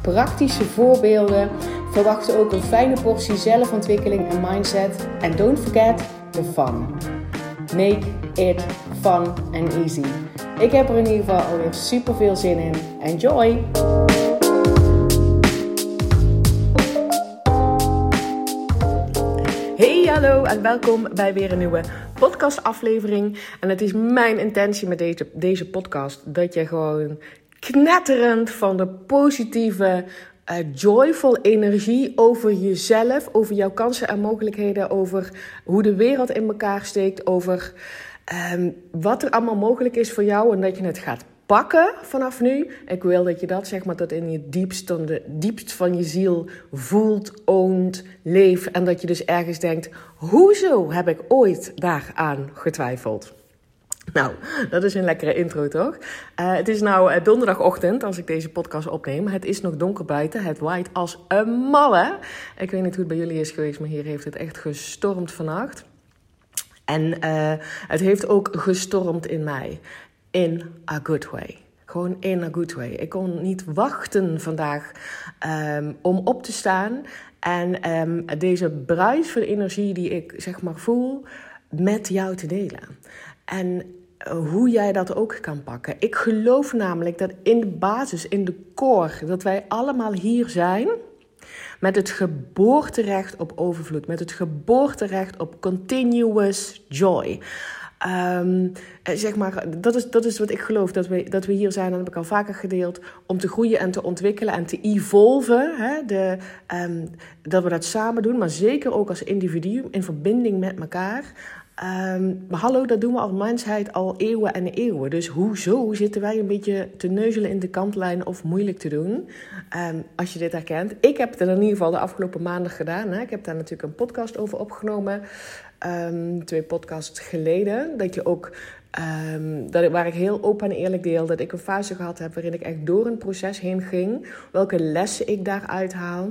praktische voorbeelden. Verwacht ook een fijne portie zelfontwikkeling en mindset. En don't forget the fun. Make it fun and easy. Ik heb er in ieder geval alweer super veel zin in. Enjoy! Hey, hallo en welkom bij weer een nieuwe podcastaflevering. En het is mijn intentie met deze, deze podcast dat je gewoon knetterend van de positieve, uh, joyful energie over jezelf, over jouw kansen en mogelijkheden, over hoe de wereld in elkaar steekt, over um, wat er allemaal mogelijk is voor jou en dat je het gaat pakken vanaf nu. Ik wil dat je dat zeg maar tot in je diepst, de diepst van je ziel voelt, oont, leeft. En dat je dus ergens denkt, hoezo heb ik ooit daaraan getwijfeld? Nou, dat is een lekkere intro toch? Uh, het is nou uh, donderdagochtend als ik deze podcast opneem. Het is nog donker buiten. Het waait als een malle. Ik weet niet hoe het bij jullie is geweest, maar hier heeft het echt gestormd vannacht. En uh, het heeft ook gestormd in mij in a good way. Gewoon in a good way. Ik kon niet wachten vandaag um, om op te staan en um, deze bruis energie die ik zeg maar voel met jou te delen. En eh, hoe jij dat ook kan pakken. Ik geloof namelijk dat in de basis, in de core, dat wij allemaal hier zijn met het geboorterecht op overvloed, met het geboorterecht op continuous joy. Um, zeg maar, dat is, dat is wat ik geloof, dat we, dat we hier zijn, dat heb ik al vaker gedeeld, om te groeien en te ontwikkelen en te evolven. Hè, de, um, dat we dat samen doen, maar zeker ook als individu in verbinding met elkaar. Um, maar hallo, dat doen we als mensheid al eeuwen en eeuwen. Dus hoezo zitten wij een beetje te neuzelen in de kantlijn of moeilijk te doen? Um, als je dit herkent. Ik heb het in ieder geval de afgelopen maanden gedaan. Hè. Ik heb daar natuurlijk een podcast over opgenomen. Um, twee podcasts geleden. Dat je ook dat, waar ik heel open en eerlijk deel dat ik een fase gehad heb waarin ik echt door een proces heen ging. Welke lessen ik daaruit haal.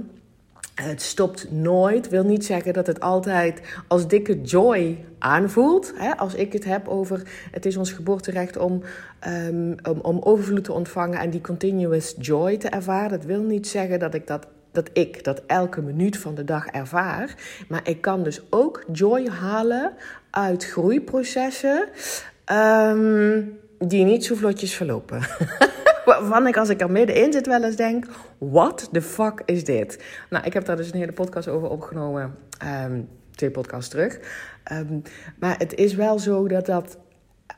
Het stopt nooit. Wil niet zeggen dat het altijd als dikke joy aanvoelt. Hè? Als ik het heb over het is ons geboorterecht om, um, om, om overvloed te ontvangen en die continuous joy te ervaren. Dat wil niet zeggen dat ik dat dat ik dat elke minuut van de dag ervaar. Maar ik kan dus ook joy halen uit groeiprocessen um, die niet zo vlotjes verlopen. Waarvan ik als ik er middenin zit wel eens denk, what the fuck is dit? Nou, ik heb daar dus een hele podcast over opgenomen. Um, twee podcasts terug. Um, maar het is wel zo dat dat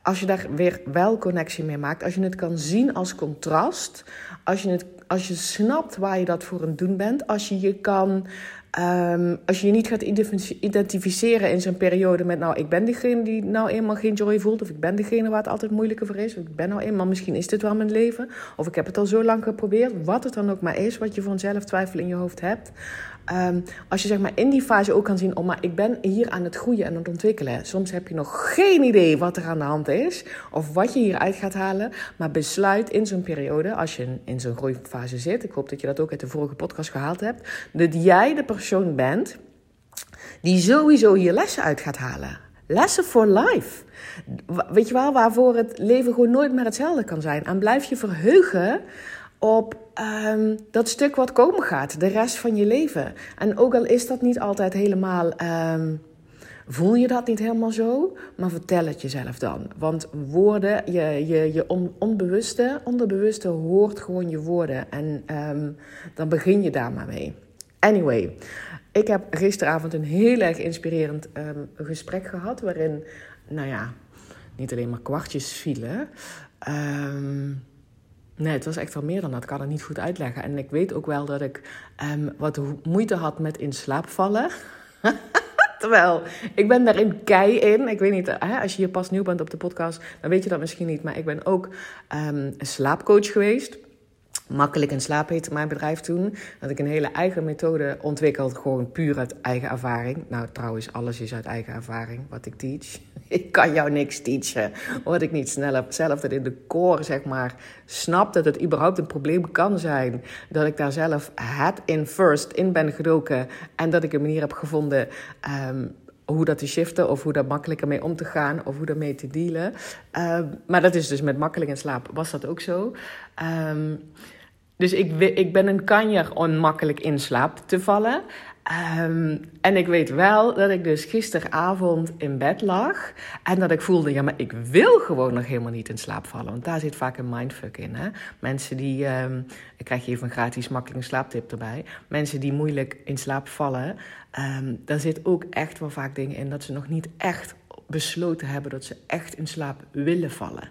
als je daar weer wel connectie mee maakt, als je het kan zien als contrast, als je, het, als je snapt waar je dat voor aan doen bent, als je je kan. Um, als je je niet gaat identificeren in zo'n periode met, nou, ik ben degene die nou eenmaal geen joy voelt, of ik ben degene waar het altijd moeilijker voor is, of ik ben nou eenmaal, misschien is dit wel mijn leven, of ik heb het al zo lang geprobeerd, wat het dan ook maar is, wat je voor zelf twijfel in je hoofd hebt. Um, als je zeg maar in die fase ook kan zien, oh maar ik ben hier aan het groeien en aan het ontwikkelen. Soms heb je nog geen idee wat er aan de hand is of wat je hieruit gaat halen. Maar besluit in zo'n periode, als je in zo'n groeifase zit, ik hoop dat je dat ook uit de vorige podcast gehaald hebt, dat jij de persoon bent die sowieso hier lessen uit gaat halen. Lessen for life. Weet je wel, waarvoor het leven gewoon nooit meer hetzelfde kan zijn. En blijf je verheugen op um, dat stuk wat komen gaat, de rest van je leven. En ook al is dat niet altijd helemaal, um, voel je dat niet helemaal zo, maar vertel het jezelf dan. Want woorden, je, je, je on, onbewuste, onderbewuste hoort gewoon je woorden. En um, dan begin je daar maar mee. Anyway, ik heb gisteravond een heel erg inspirerend gesprek gehad, waarin, nou ja, niet alleen maar kwartjes vielen. Um, Nee, het was echt wel meer dan dat. Ik kan het niet goed uitleggen. En ik weet ook wel dat ik um, wat moeite had met in slaap vallen. Terwijl, ik ben daar in kei in. Ik weet niet, hè, als je hier pas nieuw bent op de podcast, dan weet je dat misschien niet. Maar ik ben ook um, een slaapcoach geweest. Makkelijk in slaap heette mijn bedrijf toen. Dat ik een hele eigen methode ontwikkeld, gewoon puur uit eigen ervaring. Nou, trouwens, alles is uit eigen ervaring wat ik teach. Ik kan jou niks teachen. Wat ik niet sneller zelf dat in de core, zeg maar, snap dat het überhaupt een probleem kan zijn. Dat ik daar zelf het in first in ben gedoken. En dat ik een manier heb gevonden ehm, hoe dat te shiften of hoe daar makkelijker mee om te gaan of hoe daarmee te dealen. Ehm, maar dat is dus met makkelijk in slaap was dat ook zo. Um, dus ik, ik ben een kanjer om makkelijk in slaap te vallen. Um, en ik weet wel dat ik dus gisteravond in bed lag. En dat ik voelde, ja, maar ik wil gewoon nog helemaal niet in slaap vallen. Want daar zit vaak een mindfuck in. Hè? Mensen die, um, ik krijg je even een gratis makkelijke slaaptip erbij. Mensen die moeilijk in slaap vallen. Um, daar zit ook echt wel vaak dingen in dat ze nog niet echt besloten hebben dat ze echt in slaap willen vallen.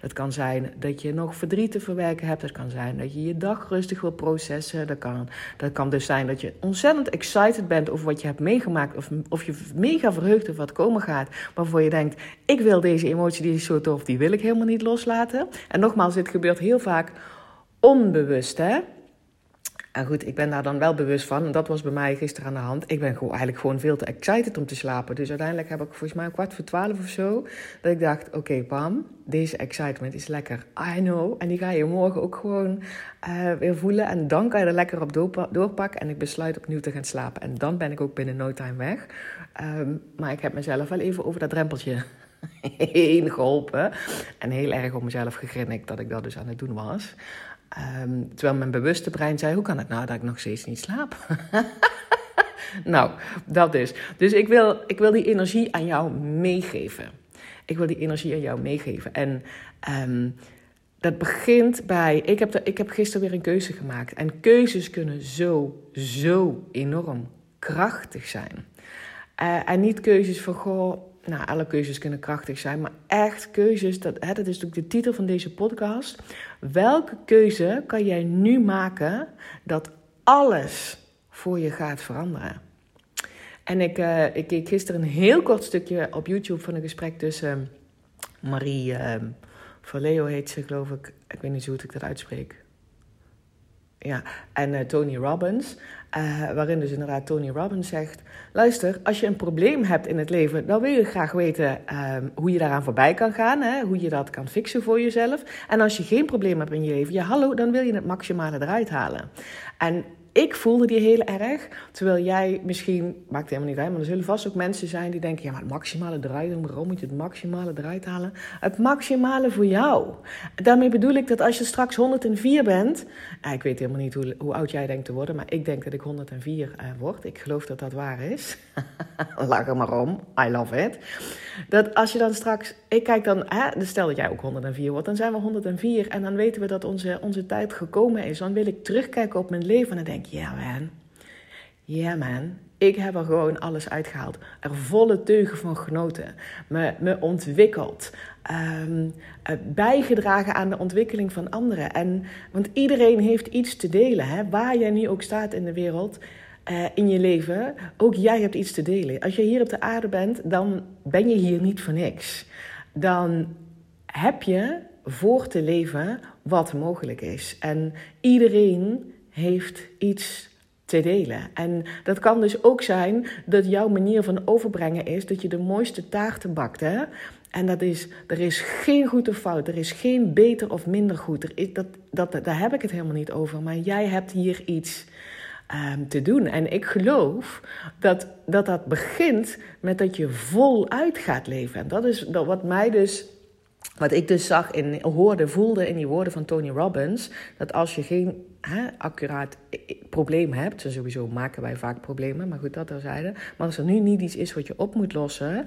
Dat kan zijn dat je nog verdriet te verwerken hebt. Dat kan zijn dat je je dag rustig wil processen. Dat kan, dat kan dus zijn dat je ontzettend excited bent over wat je hebt meegemaakt. Of, of je mega verheugd over wat komen gaat. Waarvoor je denkt, ik wil deze emotie, die is zo tof, die wil ik helemaal niet loslaten. En nogmaals, dit gebeurt heel vaak onbewust, hè. En goed, ik ben daar dan wel bewust van. En dat was bij mij gisteren aan de hand. Ik ben gewoon, eigenlijk gewoon veel te excited om te slapen. Dus uiteindelijk heb ik volgens mij een kwart voor twaalf of zo... dat ik dacht, oké okay, Pam, deze excitement is lekker. I know. En die ga je morgen ook gewoon uh, weer voelen. En dan kan je er lekker op doorpakken. En ik besluit opnieuw te gaan slapen. En dan ben ik ook binnen no time weg. Um, maar ik heb mezelf wel even over dat drempeltje heen geholpen. En heel erg op mezelf gegrinnikt dat ik dat dus aan het doen was. Um, terwijl mijn bewuste brein zei: Hoe kan het nou dat ik nog steeds niet slaap? nou, dat is. Dus ik wil, ik wil die energie aan jou meegeven. Ik wil die energie aan jou meegeven. En um, dat begint bij. Ik heb, de, ik heb gisteren weer een keuze gemaakt. En keuzes kunnen zo, zo enorm krachtig zijn. Uh, en niet keuzes van goh nou, alle keuzes kunnen krachtig zijn, maar echt keuzes, dat, hè, dat is natuurlijk de titel van deze podcast. Welke keuze kan jij nu maken dat alles voor je gaat veranderen? En ik, uh, ik keek gisteren een heel kort stukje op YouTube van een gesprek tussen Marie uh, Valeo heet ze, geloof ik. Ik weet niet hoe ik dat uitspreek. Ja, en uh, Tony Robbins. Uh, waarin dus inderdaad Tony Robbins zegt: Luister, als je een probleem hebt in het leven, dan wil je graag weten uh, hoe je daaraan voorbij kan gaan, hè? hoe je dat kan fixen voor jezelf. En als je geen probleem hebt in je leven, ja, hallo, dan wil je het maximale eruit halen. En ik voelde die heel erg. Terwijl jij misschien, maakt helemaal niet uit, maar er zullen vast ook mensen zijn die denken: ja, maar het maximale doen, waarom moet je het maximale eruit halen? Het maximale voor jou. Daarmee bedoel ik dat als je straks 104 bent, eh, ik weet helemaal niet hoe, hoe oud jij denkt te worden, maar ik denk dat ik 104 uh, eh, word. Ik geloof dat dat waar is. Lach er maar om, I love it. Dat als je dan straks, ik kijk dan, hè, stel dat jij ook 104 wordt, dan zijn we 104 en dan weten we dat onze, onze tijd gekomen is. Dan wil ik terugkijken op mijn leven en dan denk ja man, yeah man, ik heb er gewoon alles uitgehaald. Er volle teugen van genoten. Me, me ontwikkeld. Um, bijgedragen aan de ontwikkeling van anderen. En, want iedereen heeft iets te delen. Hè? Waar jij nu ook staat in de wereld, uh, in je leven, ook jij hebt iets te delen. Als je hier op de aarde bent, dan ben je hier niet voor niks. Dan heb je voor te leven wat mogelijk is. En iedereen heeft iets te delen. En dat kan dus ook zijn dat jouw manier van overbrengen is dat je de mooiste taarten bakt. Hè? En dat is, er is geen goed of fout, er is geen beter of minder goed. Er is, dat, dat, daar heb ik het helemaal niet over. Maar jij hebt hier iets um, te doen. En ik geloof dat, dat dat begint met dat je voluit gaat leven. En dat is dat wat mij dus wat ik dus zag en hoorde, voelde in die woorden van Tony Robbins, dat als je geen hè, accuraat probleem hebt, sowieso maken wij vaak problemen, maar goed, dat terzijde. Maar als er nu niet iets is wat je op moet lossen,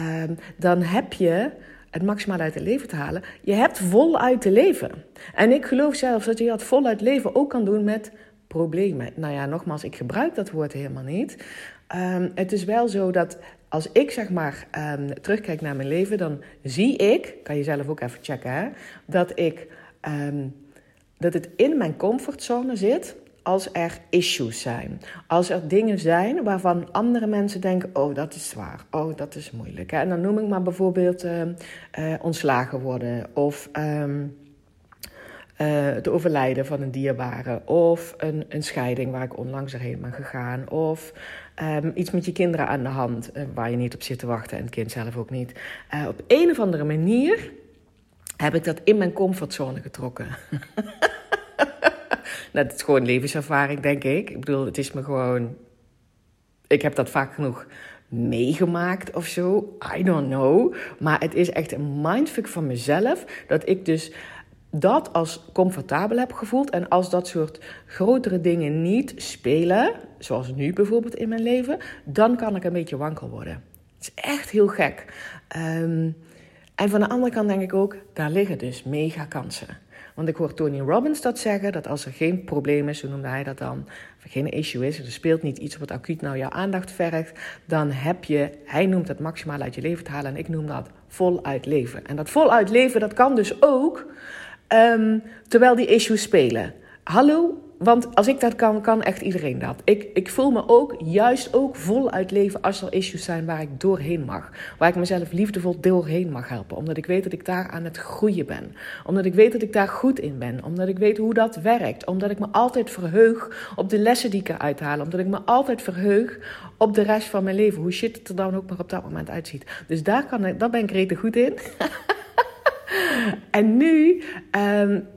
um, dan heb je het maximaal uit het leven te halen. Je hebt voluit te leven. En ik geloof zelfs dat je dat voluit leven ook kan doen met problemen. Nou ja, nogmaals, ik gebruik dat woord helemaal niet. Um, het is wel zo dat als ik zeg maar um, terugkijk naar mijn leven, dan zie ik, kan je zelf ook even checken, hè, dat ik dat het in mijn comfortzone zit als er issues zijn. Als er dingen zijn waarvan andere mensen denken: oh, dat is zwaar, oh, dat is moeilijk. En dan noem ik maar bijvoorbeeld uh, uh, ontslagen worden of. Um, het overlijden van een dierbare. Of een, een scheiding waar ik onlangs erheen ben gegaan. Of ehm, iets met je kinderen aan de hand waar je niet op zit te wachten en het kind zelf ook niet. op een of andere manier heb ik dat in mijn comfortzone getrokken. nou, dat is gewoon levenservaring, denk ik. Ik bedoel, het is me gewoon. Ik heb dat vaak genoeg meegemaakt of zo. I don't know. Maar het is echt een mindfuck van mezelf dat ik dus dat als comfortabel heb gevoeld. En als dat soort grotere dingen niet spelen, zoals nu bijvoorbeeld in mijn leven, dan kan ik een beetje wankel worden. Het is echt heel gek. Um, en van de andere kant denk ik ook, daar liggen dus mega kansen. Want ik hoor Tony Robbins dat zeggen, dat als er geen probleem is, hoe noemde hij dat dan, of geen issue is, er speelt niet iets wat acuut nou jouw aandacht vergt, dan heb je, hij noemt het maximaal uit je leven te halen en ik noem dat voluit leven. En dat voluit leven, dat kan dus ook um, terwijl die issues spelen. Hallo, want als ik dat kan, kan echt iedereen dat. Ik, ik voel me ook juist ook voluit leven als er issues zijn waar ik doorheen mag. Waar ik mezelf liefdevol doorheen mag helpen. Omdat ik weet dat ik daar aan het groeien ben. Omdat ik weet dat ik daar goed in ben. Omdat ik weet hoe dat werkt. Omdat ik me altijd verheug op de lessen die ik eruit haal. Omdat ik me altijd verheug op de rest van mijn leven. Hoe shit het er dan ook maar op dat moment uitziet. Dus daar, kan ik, daar ben ik rete goed in. en nu um,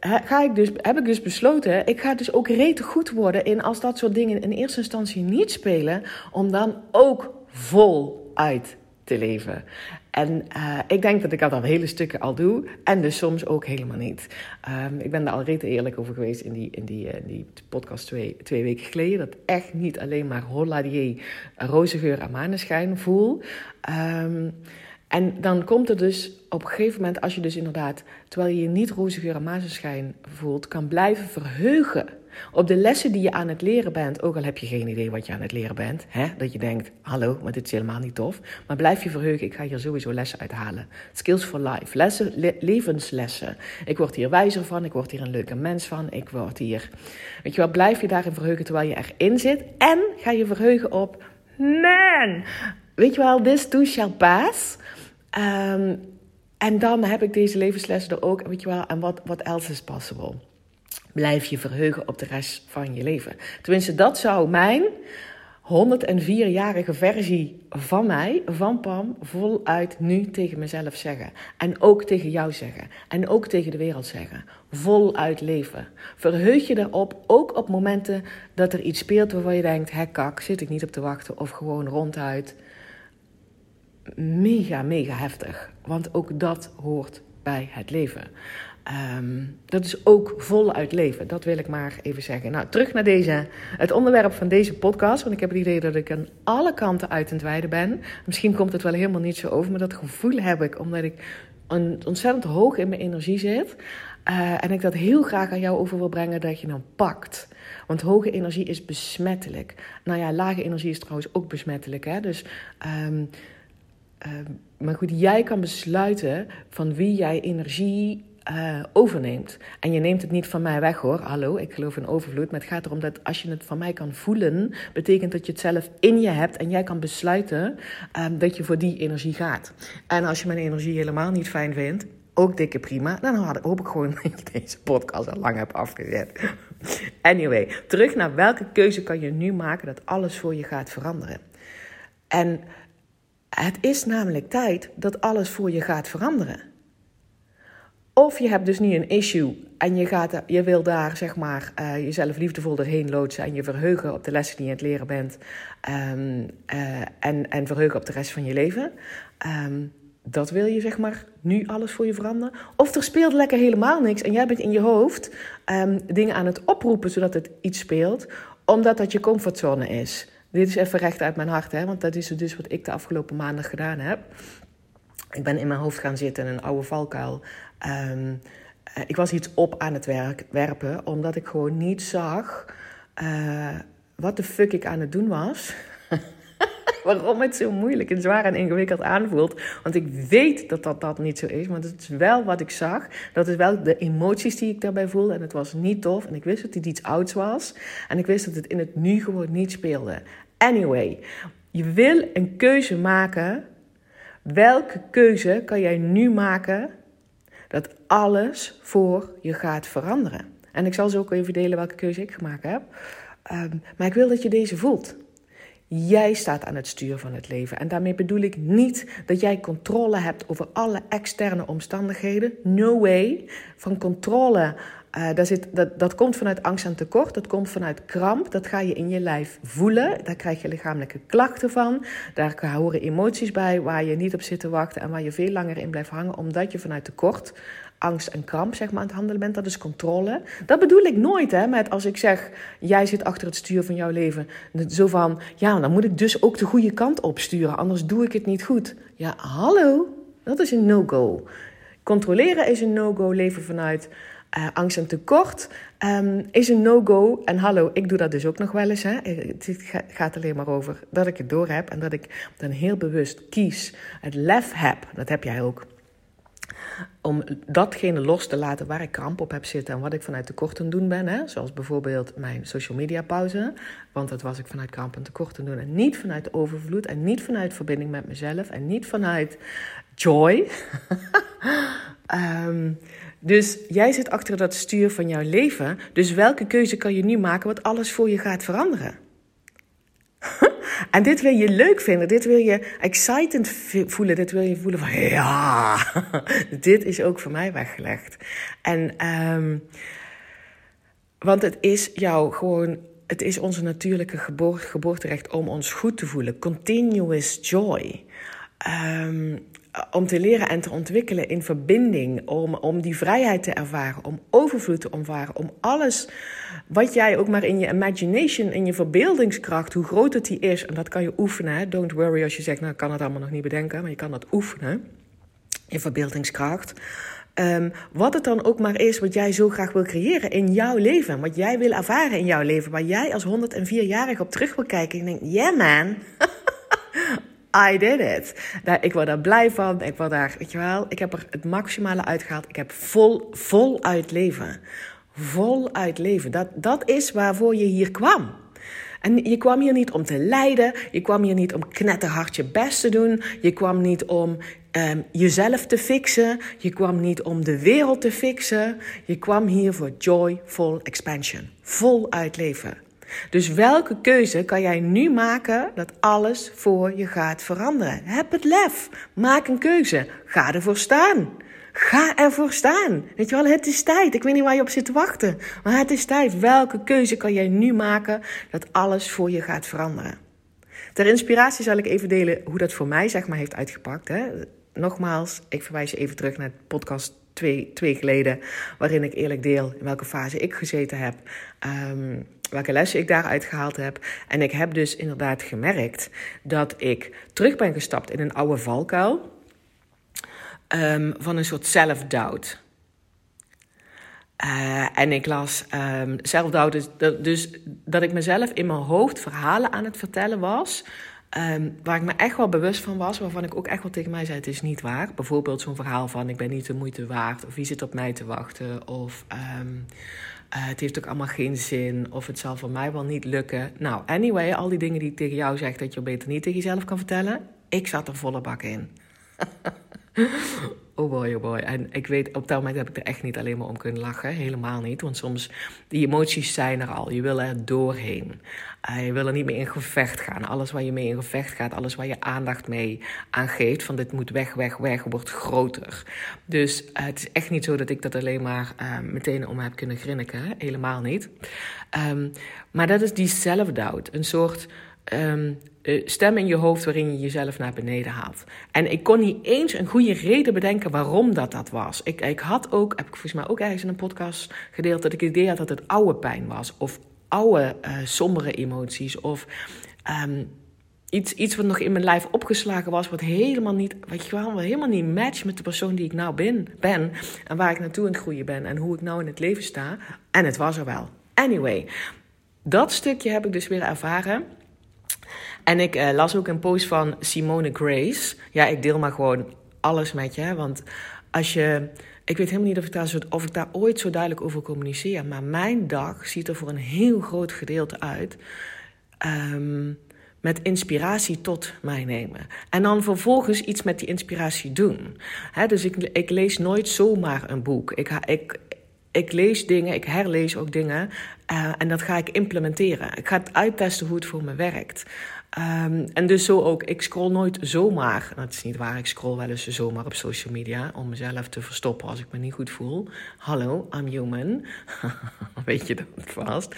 ga ik dus, heb ik dus besloten, ik ga dus ook rete goed worden in als dat soort dingen in eerste instantie niet spelen, om dan ook vol uit te leven. En uh, ik denk dat ik dat al hele stukken al doe. En dus soms ook helemaal niet. Um, ik ben daar al rete eerlijk over geweest in die, in die, uh, die podcast twee, twee weken geleden. Dat echt niet alleen maar holladier, roze geur en maneschijn voel. Um, en dan komt er dus op een gegeven moment, als je dus inderdaad, terwijl je je niet roze en mazenschijn voelt, kan blijven verheugen op de lessen die je aan het leren bent. Ook al heb je geen idee wat je aan het leren bent. Hè? Dat je denkt, hallo, maar dit is helemaal niet tof. Maar blijf je verheugen, ik ga hier sowieso lessen uithalen. Skills for life, lessen, levenslessen. Ik word hier wijzer van, ik word hier een leuke mens van. Ik word hier, weet je wel, blijf je daarin verheugen terwijl je erin zit. En ga je verheugen op, man, weet je wel, this too shall pass. Um, en dan heb ik deze levenslessen er ook, weet je wel, en wat what else is possible? Blijf je verheugen op de rest van je leven. Tenminste, dat zou mijn 104-jarige versie van mij, van Pam, voluit nu tegen mezelf zeggen. En ook tegen jou zeggen. En ook tegen de wereld zeggen. Voluit leven. Verheug je erop, ook op momenten dat er iets speelt waarvan je denkt: hé kak, zit ik niet op te wachten. Of gewoon ronduit mega, mega heftig. Want ook dat hoort bij het leven. Ehm, dat is ook voluit leven. Dat wil ik maar even zeggen. Nou, terug naar deze, het onderwerp van deze podcast. Want ik heb het idee dat ik aan alle kanten uit het wijden ben. Misschien komt het wel helemaal niet zo over. Maar dat gevoel heb ik omdat ik ontzettend hoog in mijn energie zit. Uh, en ik dat heel graag aan jou over wil brengen dat je dan pakt. Want hoge energie is besmettelijk. Nou ja, lage energie is trouwens ook besmettelijk. Hè? Dus um, Ehm, maar goed, jij kan besluiten van wie jij energie uh, overneemt. En je neemt het niet van mij weg hoor. Hallo, ik geloof in overvloed. Maar het gaat erom dat als je het van mij kan voelen, betekent dat je het zelf in je hebt en jij kan besluiten um, dat je voor die energie gaat. En als je mijn energie helemaal niet fijn vindt, ook dikke prima. Dan hoop ik gewoon dat je deze podcast al lang hebt afgezet. Anyway, terug naar welke keuze kan je nu maken dat alles voor je gaat veranderen. En het is namelijk tijd dat alles voor je gaat veranderen. Of je hebt dus nu een issue en je, gaat, je wil daar zeg maar, uh, jezelf liefdevol doorheen loodsen en je verheugen op de lessen die je aan het leren bent um, uh, en, en verheugen op de rest van je leven. Um, dat wil je zeg maar nu alles voor je veranderen. Of er speelt lekker helemaal niks en jij bent in je hoofd um, dingen aan het oproepen zodat het iets speelt, omdat dat je comfortzone is. Dit is even recht uit mijn hart, hè, want dat is dus wat ik de afgelopen maanden gedaan heb. Ik ben in mijn hoofd gaan zitten in een oude valkuil. Um, ik was iets op aan het werk, werpen, omdat ik gewoon niet zag uh, wat de fuck ik aan het doen was. Waarom het zo moeilijk en zwaar en ingewikkeld aanvoelt. Want ik weet dat dat, dat niet zo is, maar dat is wel wat ik zag. Dat is wel de emoties die ik daarbij voelde. En het was niet tof. En ik wist dat het iets ouds was. En ik wist dat het in het nu gewoon niet speelde. Anyway, je wil een keuze maken. Welke keuze kan jij nu maken dat alles voor je gaat veranderen. En ik zal zo ook even delen welke keuze ik gemaakt heb. Ehm, maar ik wil dat je deze voelt. Jij staat aan het stuur van het leven. En daarmee bedoel ik niet dat jij controle hebt over alle externe omstandigheden. No way. Van controle, uh, dat, zit, dat, dat komt vanuit angst en tekort. Dat komt vanuit kramp. Dat ga je in je lijf voelen. Daar krijg je lichamelijke klachten van. Daar horen emoties bij waar je niet op zit te wachten. En waar je veel langer in blijft hangen. Omdat je vanuit tekort angst en kramp zeg maar, aan het handelen bent. Dat is controle. Dat bedoel ik nooit hè, met als ik zeg, jij zit achter het stuur van jouw leven. Zo van, ja, dan moet ik dus ook de goede kant opsturen, anders doe ik het niet goed. Ja, hallo, dat is een no-go. Controleren is een no-go, leven vanuit uh, angst en tekort um, is een no-go. En hallo, ik doe dat dus ook nog wel eens. Hè. Het gaat alleen maar over dat ik het door heb en dat ik dan heel bewust kies, het lef heb. Dat heb jij ook om datgene los te laten waar ik kramp op heb zitten en wat ik vanuit tekort aan doen ben. Hè? Zoals bijvoorbeeld mijn social media pauze. Want dat was ik vanuit kramp en tekort aan doen. En niet vanuit overvloed en niet vanuit verbinding met mezelf en niet vanuit joy. um, dus jij zit achter dat stuur van jouw leven. Dus welke keuze kan je nu maken wat alles voor je gaat veranderen? En dit wil je leuk vinden, dit wil je excited voelen, dit wil je voelen van ja, dit is ook voor mij weggelegd. En um, want het is jou gewoon, het is onze natuurlijke geboorterecht om ons goed te voelen. Continuous joy. Um, om te leren en te ontwikkelen in verbinding, om, om die vrijheid te ervaren, om overvloed te ervaren, om alles wat jij ook maar in je imagination, in je verbeeldingskracht, hoe groot het die is, en dat kan je oefenen. Don't worry als je zegt, nou ik kan het allemaal nog niet bedenken, maar je kan dat oefenen, in verbeeldingskracht. Um, wat het dan ook maar is wat jij zo graag wil creëren in jouw leven. Wat jij wil ervaren in jouw leven. Waar jij als 104-jarige op terug wil kijken en denkt: yeah man, I did it. Ik word daar blij van. Ik word daar, weet je wel, ik heb er het maximale uitgehaald. Ik heb vol, uit leven. Vol uit leven. Dat, dat is waarvoor je hier kwam. En je kwam hier niet om te lijden. Je kwam hier niet om knetterhard je best te doen. Je kwam niet om um, jezelf te fixen. Je kwam niet om de wereld te fixen. Je kwam hier voor joyful expansion. Vol uit leven. Dus welke keuze kan jij nu maken dat alles voor je gaat veranderen? Heb het lef. Maak een keuze. Ga ervoor staan. Ga ervoor staan. Weet je wel, het is tijd. Ik weet niet waar je op zit te wachten. Maar het is tijd. Welke keuze kan jij nu maken dat alles voor je gaat veranderen? Ter inspiratie zal ik even delen hoe dat voor mij zeg maar heeft uitgepakt. Hè. Nogmaals, ik verwijs je even terug naar podcast twee, twee geleden, waarin ik eerlijk deel in welke fase ik gezeten heb. Um, welke lessen ik daaruit gehaald heb. En ik heb dus inderdaad gemerkt dat ik terug ben gestapt in een oude valkuil um, van een soort self-doubt. Uh, en ik las um, dus, dus dat ik mezelf in mijn hoofd verhalen aan het vertellen was. Um, waar ik me echt wel bewust van was, waarvan ik ook echt wel tegen mij zei: het is niet waar. Bijvoorbeeld zo'n verhaal van: ik ben niet de moeite waard, of wie zit op mij te wachten, of uh, het heeft ook allemaal geen zin, of het zal voor mij wel niet lukken. Nou, anyway, al die dingen die ik tegen jou zeg dat je beter niet tegen jezelf kan vertellen, ik zat er volle bak in. Oh boy, oh boy. En ik weet, op dat moment heb ik er echt niet alleen maar om kunnen lachen. Helemaal niet. Want soms, die emoties zijn er al. Je wil er doorheen. Uh, je wil er niet meer in gevecht gaan. Alles waar je mee in gevecht gaat, alles waar je aandacht mee aangeeft, van dit moet weg, weg, weg, wordt groter. Dus uh, het is echt niet zo dat ik dat alleen maar uh, meteen om heb kunnen grinniken. Helemaal niet. Um, maar dat is die self-doubt. Een soort um, stem in je hoofd waarin je jezelf naar beneden haalt. En ik kon niet eens een goede reden bedenken waarom dat dat was. Ik, ik had ook, heb ik volgens mij ook ergens in een podcast gedeeld, dat ik het idee had dat het oude pijn was. Of oude uh, sombere emoties. Of um, iets, iets wat nog in mijn lijf opgeslagen was, wat helemaal niet, wat je wel, helemaal niet matcht met de persoon die ik nou ben, ben. En waar ik naartoe aan het groeien ben en hoe ik nou in het leven sta. En het was er wel. Anyway, dat stukje heb ik dus weer ervaren. En ik uh, las ook een post van Simone Grace. Ja, ik deel maar gewoon alles met je. Want als je. Ik weet helemaal niet of ik, daar of ik daar ooit zo duidelijk over communiceer. Maar mijn dag ziet er voor een heel groot gedeelte uit. Um, met inspiratie tot mij nemen. En dan vervolgens iets met die inspiratie doen. dus ik, ik lees nooit zomaar een boek. Ik, ik, ik lees dingen, ik herlees ook dingen. Uh, en dat ga ik implementeren. Ik ga het uittesten hoe het voor me werkt. Um, en dus zo ook, ik scroll nooit zomaar. Dat is niet waar, ik scroll wel eens zomaar op social media om mezelf te verstoppen als ik me niet goed voel. Hallo, I'm human. Weet je dat vast?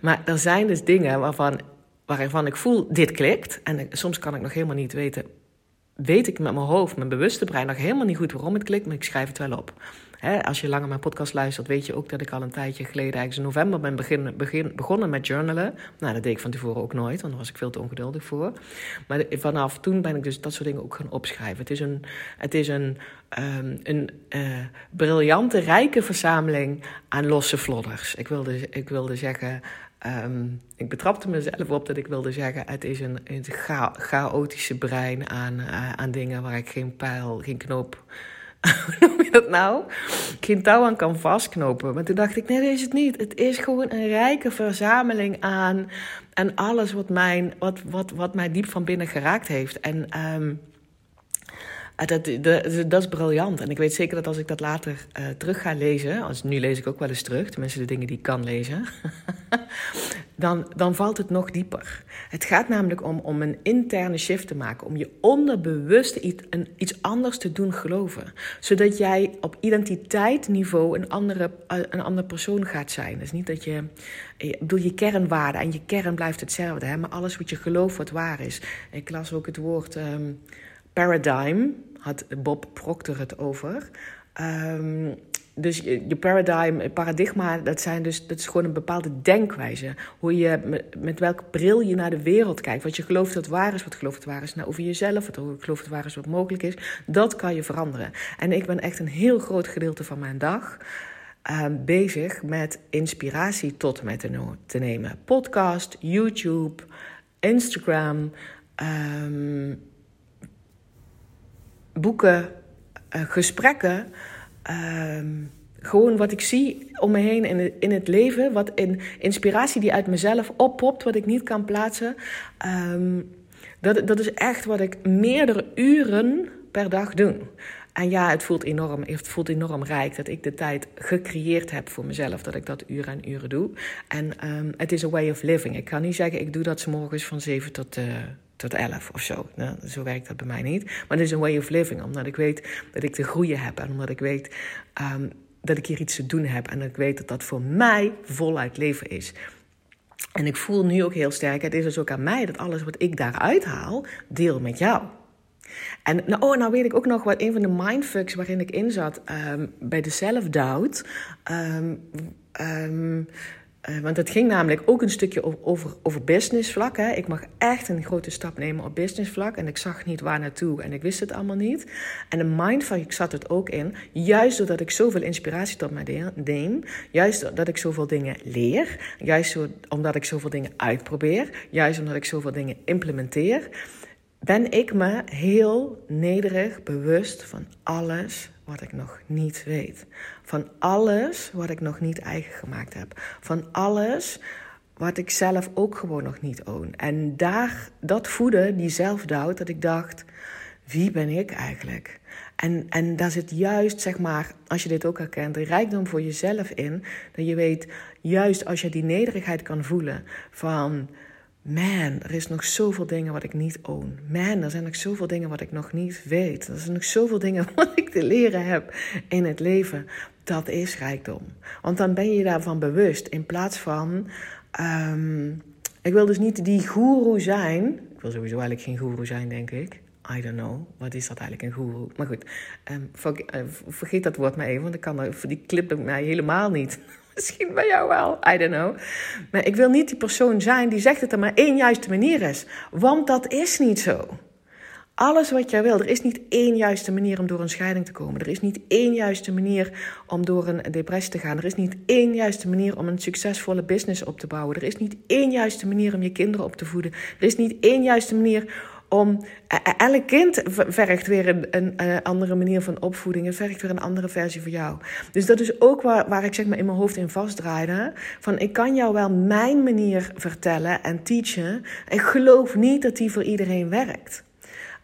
Maar er zijn dus dingen waarvan, waarvan ik voel, dit klikt. En soms kan ik nog helemaal niet weten, weet ik met mijn hoofd, mijn bewuste brein nog helemaal niet goed waarom het klikt, maar ik schrijf het wel op als je langer mijn podcast luistert, weet je ook dat ik al een tijdje geleden, eigenlijk in november, ben begonnen met journalen. Nou, dat deed ik van tevoren ook nooit, want daar was ik veel te ongeduldig voor. Maar vanaf toen ben ik dus dat soort dingen ook gaan opschrijven. Het is een, het is een, um, een uh, briljante, rijke verzameling aan losse vlodders. Ik wilde, ik wilde zeggen. Um, ik betrapte mezelf op dat ik wilde zeggen: het is een, een chaotische brein aan, uh, aan dingen waar ik geen pijl, geen knoop hoe noem je dat nou? Geen touw aan kan vastknopen. Maar toen dacht ik, nee, dat is het niet. Het is gewoon een rijke verzameling aan, aan alles wat, mijn, wat, wat, wat mij diep van binnen geraakt heeft. En um, dat, dat, dat, is briljant. En ik weet zeker dat als ik dat later uh, terug ga lezen, als nu lees ik ook wel eens terug, tenminste de dingen die ik kan lezen, dan, dan valt het nog dieper. Het gaat namelijk om, om een interne shift te maken, om je onderbewuste iets, een, iets anders te doen geloven. Zodat jij op identiteitsniveau een andere, eh, een andere persoon gaat zijn. Dus niet dat je, ik bedoel, je kernwaarde en je kern blijft hetzelfde, hè, maar alles wat je gelooft wat waar is. Ik las ook het woord. Um, paradigm, had Bob Proctor het over. Um, dus je, je paradigm, paradigma, dat, zijn dus, dat is gewoon een bepaalde denkwijze. Hoe je, met, met welke bril je naar de wereld kijkt. Wat je gelooft dat waar is, wat gelooft dat waar is nou, over jezelf. Wat je gelooft dat waar is, wat mogelijk is. Dat kan je veranderen. En ik ben echt een heel groot gedeelte van mijn dag... Uh, bezig met inspiratie tot mij te, nemen. Podcast, YouTube, Instagram... Um, boeken, uh, gesprekken. Uh, gewoon wat ik zie om me heen in in het leven. Wat in inspiratie die uit mezelf oppopt, wat ik niet kan plaatsen. Um, dat, dat is echt wat ik meerdere uren per dag doe. En ja, het voelt, enorm, het voelt enorm rijk dat ik de tijd gecreëerd heb voor mezelf. Dat ik dat uren en uren doe. En um, het is a way of living. Ik kan niet zeggen, ik doe dat morgens van 7 tot, uh, tot 11 of zo. Nou, zo werkt dat bij mij niet. Maar het is een way of living, omdat ik weet dat ik te groeien heb. En omdat ik weet um, dat ik hier iets te doen heb. En dat ik weet dat dat voor mij voluit leven is. En ik voel nu ook heel sterk, het is dus ook aan mij dat alles wat ik daaruit haal, deel met jou. En nou, oh, nou weet ik ook nog wat een van de mindfucks waarin ik in zat um, bij de self-doubt. Um, uh, want het ging namelijk ook een stukje over, over businessvlak. Hè. Ik mag echt een grote stap nemen op businessvlak. En ik zag niet waar naartoe en ik wist het allemaal niet. En de mindfuck zat het ook in. Juist doordat ik zoveel inspiratie tot mij neem. Juist doordat ik zoveel dingen leer. Juist omdat ik zoveel dingen uitprobeer. Juist omdat ik zoveel dingen implementeer ben ik me heel nederig bewust van alles wat ik nog niet weet. Van alles wat ik nog niet eigen gemaakt heb. Van alles wat ik zelf ook gewoon nog niet own. En daar, dat voedde die zelfdoubt dat ik dacht, wie ben ik eigenlijk? En, en daar zit juist, zeg maar, als je dit ook herkent, de rijkdom voor jezelf in. Dat je weet, juist als je die nederigheid kan voelen van Man, er is nog zoveel dingen wat ik niet own. Man, er zijn nog zoveel dingen wat ik nog niet weet. Er zijn nog zoveel dingen wat ik te leren heb in het leven. Dat is rijkdom. Want dan ben je daarvan bewust. In plaats van. Um, ik wil dus niet die guru zijn. Ik wil sowieso eigenlijk geen guru zijn, denk ik. I don't know. Wat is dat eigenlijk, een guru? Maar goed, um, vergeet dat woord maar even. Want ik kan die clip mij helemaal niet. Misschien bij jou wel, I don't know. Maar ik wil niet die persoon zijn die zegt dat er maar één juiste manier is. Want dat is niet zo. Alles wat jij wil, er is niet één juiste manier om door een scheiding te komen. Er is niet één juiste manier om door een depressie te gaan. Er is niet één juiste manier om een succesvolle business op te bouwen. Er is niet één juiste manier om je kinderen op te voeden. Er is niet één juiste manier om. Elk kind vergt weer een, een, andere manier van opvoeding. Het vergt weer een andere versie van jou. Dus dat is ook waar, waar ik zeg maar in mijn hoofd in vastdraaide. Van ik kan jou wel mijn manier vertellen en teachen. Ik geloof niet dat die voor iedereen werkt.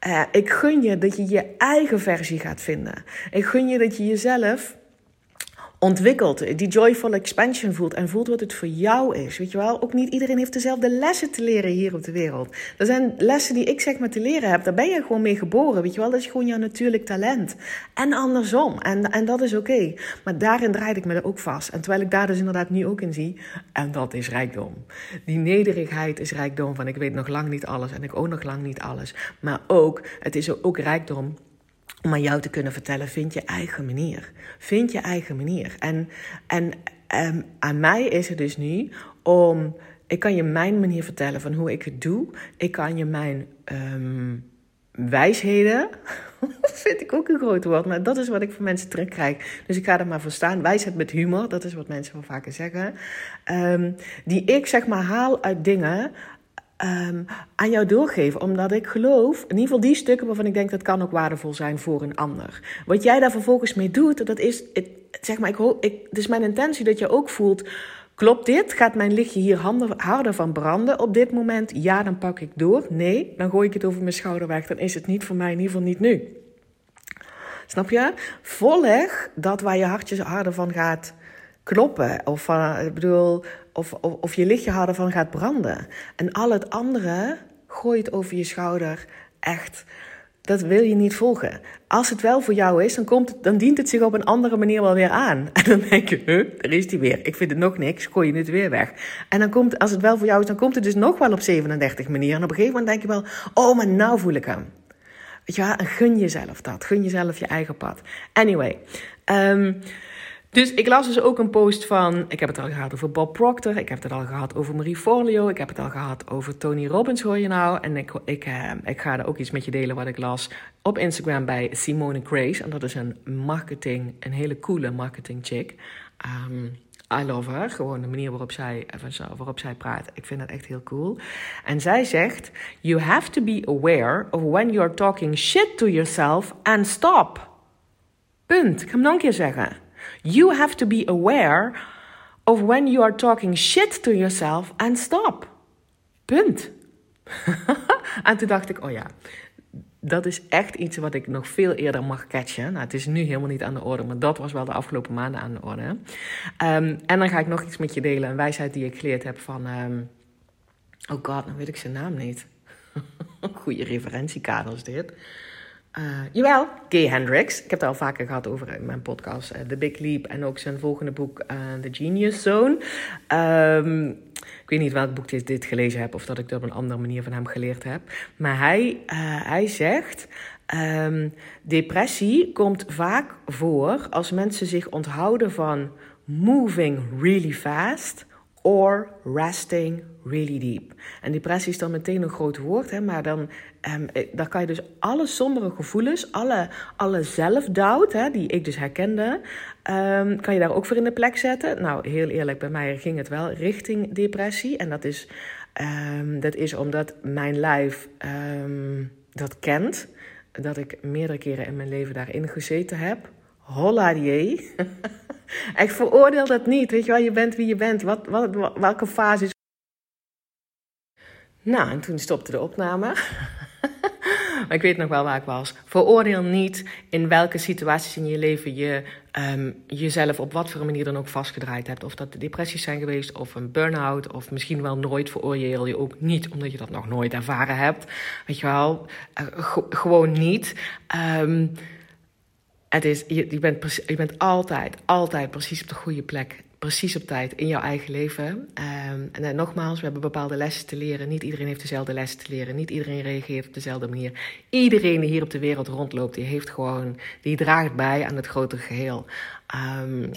Uh, ik gun je dat je je eigen versie gaat vinden. Ik gun je dat je jezelf ontwikkelt, die joyful expansion voelt en voelt wat het voor jou is. Weet je wel, ook niet iedereen heeft dezelfde lessen te leren hier op de wereld. Er zijn lessen die ik zeg maar te leren heb, daar ben je gewoon mee geboren. Weet je wel, dat is gewoon jouw natuurlijk talent. En andersom, en, en dat is oké. Maar daarin draai ik me er ook vast. En terwijl ik daar dus inderdaad nu ook in zie, en dat is rijkdom. Die nederigheid is rijkdom van ik weet nog lang niet alles en ik ook nog lang niet alles. Maar ook, het is ook rijkdom om aan jou te kunnen vertellen, vind je eigen manier. Vind je eigen manier. En, en um, aan mij is het dus nu om, ik kan je mijn manier vertellen van hoe ik het doe. Ik kan je mijn um, wijsheden, vind ik ook een groot woord, maar dat is wat ik van mensen terugkrijg. Dus ik ga er maar voor staan. Wijsheid met humor, dat is wat mensen wel vaker zeggen. Um, die ik zeg maar haal uit dingen um, aan jou doorgeven. Omdat ik geloof, in ieder geval die stukken waarvan ik denk dat kan ook waardevol zijn voor een ander. Wat jij daar vervolgens mee doet, dat is, het, zeg maar, ik ik, het is mijn intentie dat je ook voelt. Klopt dit? Gaat mijn lichtje hier harder van branden op dit moment? Ja, dan pak ik door. Nee, dan gooi ik het over mijn schouder weg. Dan is het niet voor mij, in ieder geval niet nu. Snap je? Volg dat waar je hartje harder van gaat kloppen. Of van, ik bedoel, of, of, of je lichtje harder van gaat branden. En al het andere gooit over je schouder. Echt, dat wil je niet volgen. Als het wel voor jou is, dan, komt het, dan dient het zich op een andere manier wel weer aan. En dan denk je, huh, is die weer. Ik vind het nog niks, gooi je het weer weg. En dan komt, als het wel voor jou is, dan komt het dus nog wel op 37 manieren. En op een gegeven moment denk je wel, oh, maar nou voel ik hem. Weet je en gun jezelf dat. Gun jezelf je eigen pad. Anyway, um, dus ik las dus ook een post van, ik heb het al gehad over Bob Proctor, ik heb het al gehad over Marie Forleo, ik heb het al gehad over Tony Robbins, hoor je nou. En ik, ik, eh, ik ga er ook iets met je delen wat ik las op Instagram bij Simone Grace. En dat is een marketing, een hele coole marketing chick. Um, I love her, gewoon de manier waarop zij, waarop zij praat. Ik vind dat echt heel cool. En zij zegt, you have to be aware of when you're talking shit to yourself and stop. Punt. Ik ga hem nog een keer zeggen. You have to be aware of when you are talking shit to yourself and stop. Punt. en toen dacht ik, oh ja, dat is echt iets wat ik nog veel eerder mag catchen. Nou, het is nu helemaal niet aan de orde, maar dat was wel de afgelopen maanden aan de orde. Um, en dan ga ik nog iets met je delen, een wijsheid die ik geleerd heb van... Um, oh god, dan weet ik zijn naam niet. Goede referentiekader is dit. Uh, jawel, Gay Hendricks. Ik heb het al vaker gehad over in mijn podcast uh, The Big Leap en ook zijn volgende boek The Genius Zone. Um, ik weet niet welk boek ik dit gelezen heb of dat ik dat op een andere manier van hem geleerd heb. Maar hij, hij zegt: um, depressie komt vaak voor als mensen zich onthouden van moving really fast or resting really deep. En depressie is dan meteen een groot woord, hè, maar dan, um, daar kan je dus alle sombere gevoelens, alle, alle zelfdoubt, hè, die ik dus herkende, um, kan je daar ook voor in de plek zetten. Nou, heel eerlijk, bij mij ging het wel richting depressie. En dat is, um, dat is omdat mijn lijf dat kent. Dat ik meerdere keren in mijn leven daarin gezeten heb. Holla die. Ik veroordeel dat niet. Weet je wel, je bent wie je bent. Wat, wat, welke fase is. Nou, en toen stopte de opname. maar ik weet nog wel waar ik was. Veroordeel niet in welke situaties in je leven je um, jezelf op wat voor manier dan ook vastgedraaid hebt. Of dat depressies zijn geweest, of een burn-out, of misschien wel nooit. Veroordeel je ook niet omdat je dat nog nooit ervaren hebt. Weet je wel, uh, gewoon niet. Um, het is, je, je, bent, je bent altijd, altijd precies op de goede plek. Precies op tijd in jouw eigen leven. Um, en dan, nogmaals, we hebben bepaalde lessen te leren. Niet iedereen heeft dezelfde lessen te leren. Niet iedereen reageert op dezelfde manier. Iedereen die hier op de wereld rondloopt, die heeft gewoon, die draagt bij aan het grotere geheel. Um,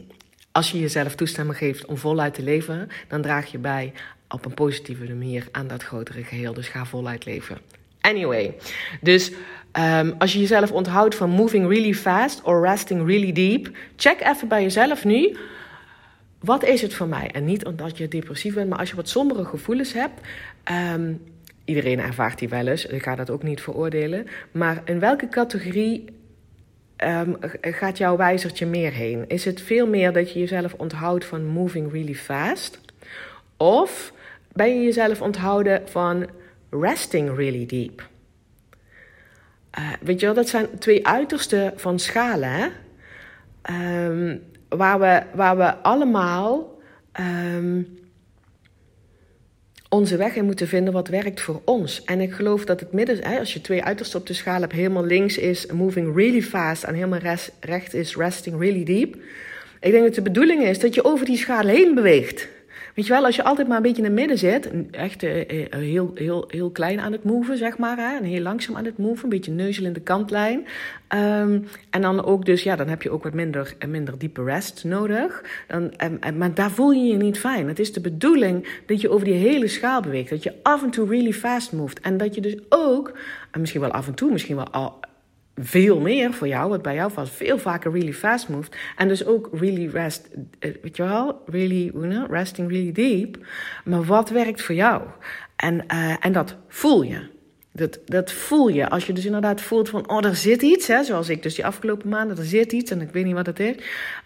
als je jezelf toestemming geeft om voluit te leven, dan draag je bij op een positieve manier aan dat grotere geheel. Dus ga voluit leven. Anyway, dus um, als je jezelf onthoudt van moving really fast or resting really deep, check even bij jezelf nu. Wat is het voor mij? En niet omdat je depressief bent, maar als je wat sombere gevoelens hebt. Um, iedereen ervaart die wel eens. Ik ga dat ook niet veroordelen. Maar in welke categorie um, gaat jouw wijzertje meer heen? Is het veel meer dat je jezelf onthoudt van moving really fast? Of ben je jezelf onthouden van resting really deep? Uh, weet je wel, dat zijn twee uitersten van schalen. Um, waar, we, waar we allemaal um, onze weg in moeten vinden wat werkt voor ons. En ik geloof dat het midden, hè, als je twee uitersten op de schaal hebt, helemaal links is moving really fast en helemaal rechts is resting really deep. Ik denk dat de bedoeling is dat je over die schaal heen beweegt. Weet je wel, als je altijd maar een beetje in het midden zit, echt uh, heel, heel, heel klein aan het moven, zeg maar, hè, en heel langzaam aan het moven, een beetje neuzel in de kantlijn. Um, en dan ook dus, ja, dan heb je ook wat minder, minder diepe rest nodig. Dan, maar daar voel je je niet fijn. Het is de bedoeling dat je over die hele schaal beweegt, dat je af en toe really fast moved. En dat je dus ook, en misschien wel af en toe, misschien wel al veel meer voor jou, wat bij jou vast veel vaker really fast moved. En dus ook really rest, eh, weet je wel, really, resting really deep. Maar wat werkt voor jou? En, uh, en dat voel je. Dat, dat voel je. Als je dus inderdaad voelt van, oh, er zit iets. Hè, zoals ik dus die afgelopen maanden, er zit iets en ik weet niet wat het is.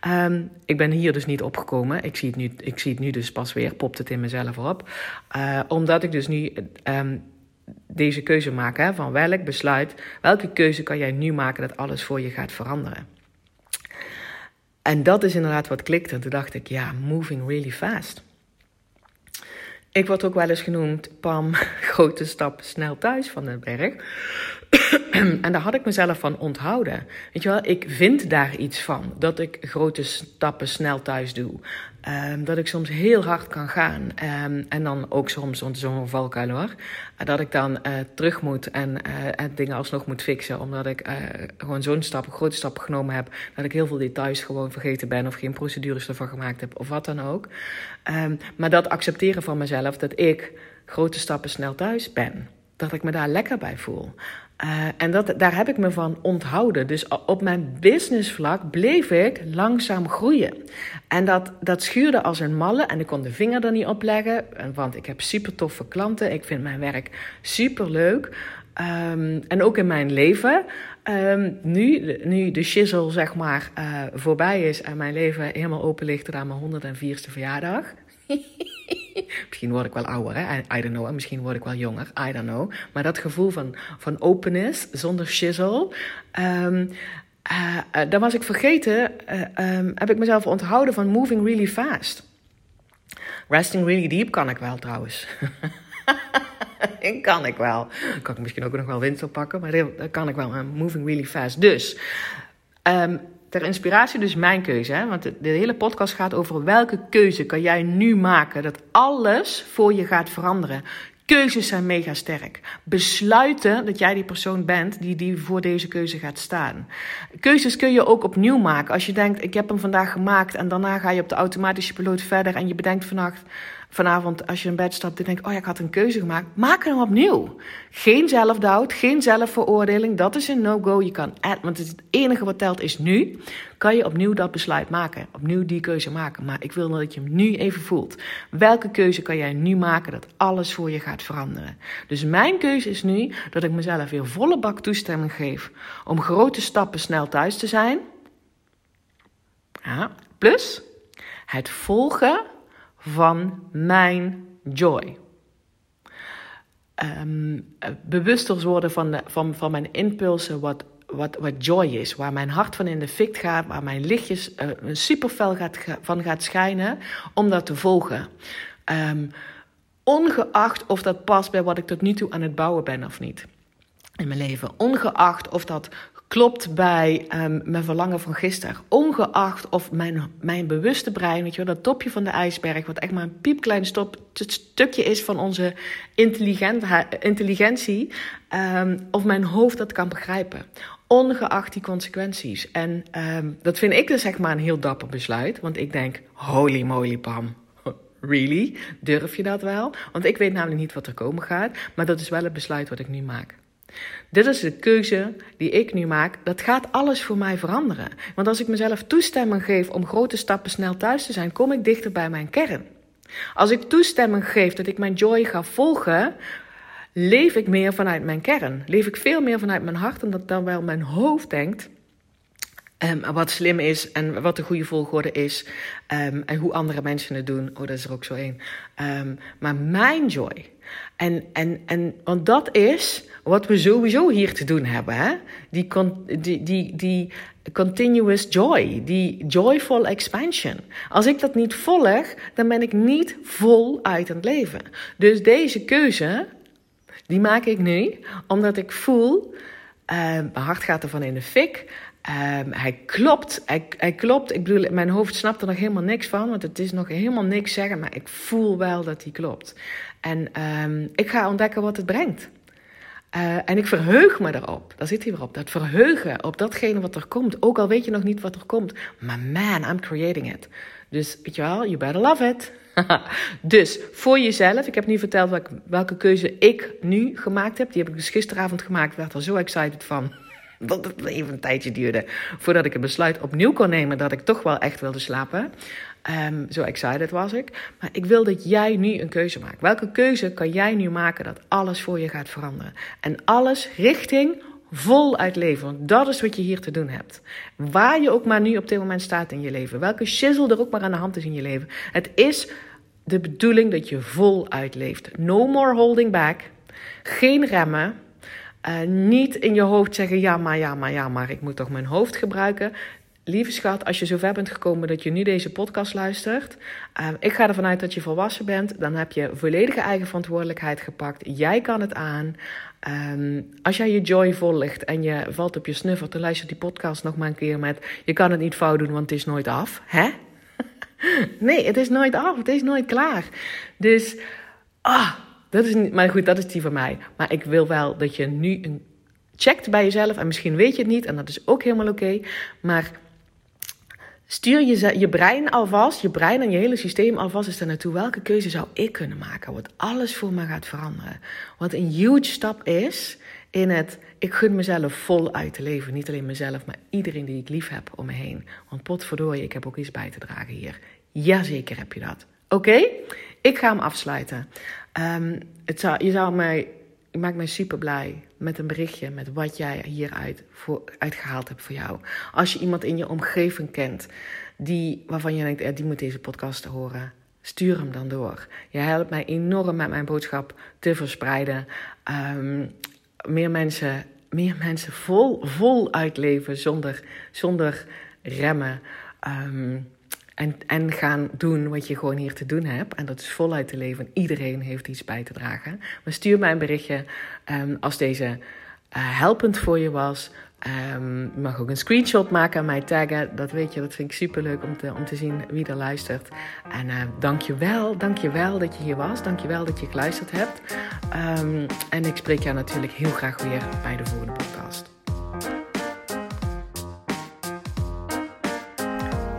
Um, ik ben hier dus niet opgekomen. Ik zie, het nu, ik zie het nu dus pas weer, popt het in mezelf op. Uh, omdat ik dus nu um, deze keuze maken. Van welk besluit, welke keuze kan jij nu maken dat alles voor je gaat veranderen. En dat is inderdaad wat klikte. En toen dacht ik, ja, moving really fast. Ik word ook wel eens genoemd, Pam, grote stap snel thuis van de berg. en daar had ik mezelf van onthouden. Weet je wel, ik vind daar iets van. Dat ik grote stappen snel thuis doe. Um, dat ik soms heel hard kan gaan. Um, en dan ook soms zo'n valkuil hoor. Dat ik dan uh, terug moet en, uh, en dingen alsnog moet fixen. Omdat ik gewoon zo'n stap, grote stap genomen heb. Dat ik heel veel details gewoon vergeten ben. Of geen procedures ervan gemaakt heb. Of wat dan ook. Um, maar dat accepteren van mezelf. Dat ik grote stappen snel thuis ben. Dat ik me daar lekker bij voel. Uh, en dat, daar heb ik me van onthouden. Dus op mijn businessvlak bleef ik langzaam groeien. En dat, dat schuurde als een malle. En ik kon de vinger er niet op leggen. Want ik heb super toffe klanten. Ik vind mijn werk super leuk. Um, en ook in mijn leven. Um, nu, nu de shizzle zeg maar uh, voorbij is en mijn leven helemaal open ligt aan mijn 104ste verjaardag. misschien word ik wel ouder, hè? I, don't know. Misschien word ik wel jonger, I don't know. Maar dat gevoel van, van openness, zonder shizzle. Um, uh, uh, dan was ik vergeten, uh, um, heb ik mezelf onthouden van moving really fast. Resting really deep kan ik wel trouwens. kan ik wel. Kan ik misschien ook nog wel winst oppakken, maar dat kan ik wel. Moving really fast. Dus, um, ter inspiratie dus mijn keuze. Hè? Want de, de, hele podcast gaat over welke keuze kan jij nu maken dat alles voor je gaat veranderen. Keuzes zijn mega sterk. Besluiten dat jij die persoon bent die, die voor deze keuze gaat staan. Keuzes kun je ook opnieuw maken. Als je denkt, ik heb hem vandaag gemaakt en daarna ga je op de automatische piloot verder en je bedenkt vannacht vanavond als je in bed stapt en denkt, oh ja, ik had een keuze gemaakt. Maak hem opnieuw. Geen zelfdoubt, geen zelfveroordeling. Dat is een no-go. Je kan, want het enige wat telt is nu. Kan je opnieuw dat besluit maken. Opnieuw die keuze maken. Maar ik wil dat je hem nu even voelt. Welke keuze kan jij nu maken dat alles voor je gaat veranderen? Dus mijn keuze is nu dat ik mezelf weer volle bak toestemming geef om grote stappen snel thuis te zijn. Ja, plus het volgen van mijn joy. Um, bewuster worden van, de, van, van mijn impulsen, wat, wat, wat joy is. Waar mijn hart van in de fik gaat, waar mijn lichtjes uh, super fel gaat, van gaat schijnen, om dat te volgen. Um, ongeacht of dat past bij wat ik tot nu toe aan het bouwen ben of niet in mijn leven. Ongeacht of dat klopt bij um, mijn verlangen van gisteren. Ongeacht of mijn, mijn bewuste brein, weet je wel, dat topje van de ijsberg, wat echt maar een piepklein stop, stukje is van onze intelligentie, um, of mijn hoofd dat kan begrijpen. Ongeacht die consequenties. En um, dat vind ik dus zeg maar een heel dapper besluit, want ik denk, holy moly Pam. Really? Durf je dat wel? Want ik weet namelijk niet wat er komen gaat, maar dat is wel het besluit wat ik nu maak. Dit is de keuze die ik nu maak. Dat gaat alles voor mij veranderen. Want als ik mezelf toestemming geef om grote stappen snel thuis te zijn, kom ik dichter bij mijn kern. Als ik toestemming geef dat ik mijn joy ga volgen, leef ik meer vanuit mijn kern. Leef ik veel meer vanuit mijn hart dan, dan wel mijn hoofd denkt. Um, wat slim is en wat de goede volgorde is. Um, en hoe andere mensen het doen. Oh, dat is er ook zo één. Um, maar mijn joy. En, en, en, want dat is wat we sowieso hier te doen hebben. Hè? Die, die, die, die continuous joy. Die joyful expansion. Als ik dat niet volg, dan ben ik niet vol uit het leven. Dus deze keuze, die maak ik nu. Omdat ik voel, mijn hart gaat ervan in de fik. Um, hij klopt, hij, hij, klopt. Ik bedoel, mijn hoofd snapt er nog helemaal niks van, want het is nog helemaal niks zeggen, maar ik voel wel dat hij klopt. En um, ik ga ontdekken wat het brengt. Uh, en ik verheug me erop. Daar zit hij weer op. Dat verheugen op datgene wat er komt. Ook al weet je nog niet wat er komt. Maar man, I'm creating it. Dus weet je wel, you better love it. dus voor jezelf, ik heb nu verteld welke, welke keuze ik nu gemaakt heb. Die heb ik dus gisteravond gemaakt. Ik werd er zo excited van dat het even een tijdje duurde voordat ik een besluit opnieuw kon nemen dat ik toch wel echt wilde slapen. Um, zo excited was ik. Maar ik wil dat jij nu een keuze maakt. Welke keuze kan jij nu maken dat alles voor je gaat veranderen? En alles richting voluit leven. Want dat is wat je hier te doen hebt. Waar je ook maar nu op dit moment staat in je leven. Welke shizzle er ook maar aan de hand is in je leven. Het is de bedoeling dat je voluit leeft. No more holding back. Geen remmen. Uh, niet in je hoofd zeggen: ja, maar ja, maar ja, maar ik moet toch mijn hoofd gebruiken. Lieve schat, als je zover bent gekomen dat je nu deze podcast luistert, uh, ik ga ervan uit dat je volwassen bent. Dan heb je volledige eigen verantwoordelijkheid gepakt. Jij kan het aan. Um, als jij je joy volgt en je valt op je snuffert, dan luister die podcast nog maar een keer met: Je kan het niet fout doen, want het is nooit af. Hè? nee, het is nooit af. Het is nooit klaar. Dus, ah. Dat is niet, maar goed, dat is die van mij. Maar ik wil wel dat je nu een checkt bij jezelf. En misschien weet je het niet, en dat is ook helemaal oké. maar stuur je, je brein alvast, je brein en je hele systeem alvast eens naartoe. Welke keuze zou ik kunnen maken? Wat alles voor me gaat veranderen. Wat een huge stap is in het, ik gun mezelf vol uit te leven. Niet alleen mezelf, maar iedereen die ik lief heb om me heen. Want potverdorie, ik heb ook iets bij te dragen hier. Jazeker heb je dat. Oké? Ik ga hem afsluiten. Um, het zou, je zou mij, je maakt mij super blij met een berichtje met wat jij hieruit voor, uitgehaald hebt voor jou. Als je iemand in je omgeving kent die, waarvan je denkt, die moet deze podcast horen, stuur hem dan door. Je helpt mij enorm met mijn boodschap te verspreiden. Um, meer mensen, meer mensen vol, vol uitleven zonder, zonder remmen. Um, en, en gaan doen wat je gewoon hier te doen hebt. En dat is voluit te leven. Iedereen heeft iets bij te dragen. Maar stuur mij een berichtje um, als deze uh, helpend voor je was. Je mag ook een screenshot maken en mij taggen. Dat weet je, dat vind ik super leuk om te, om te zien wie er luistert. En uh, dank je wel, dank je wel dat je hier was. Dank je wel dat je geluisterd hebt. Um, en ik spreek jou natuurlijk heel graag weer bij de volgende podcast.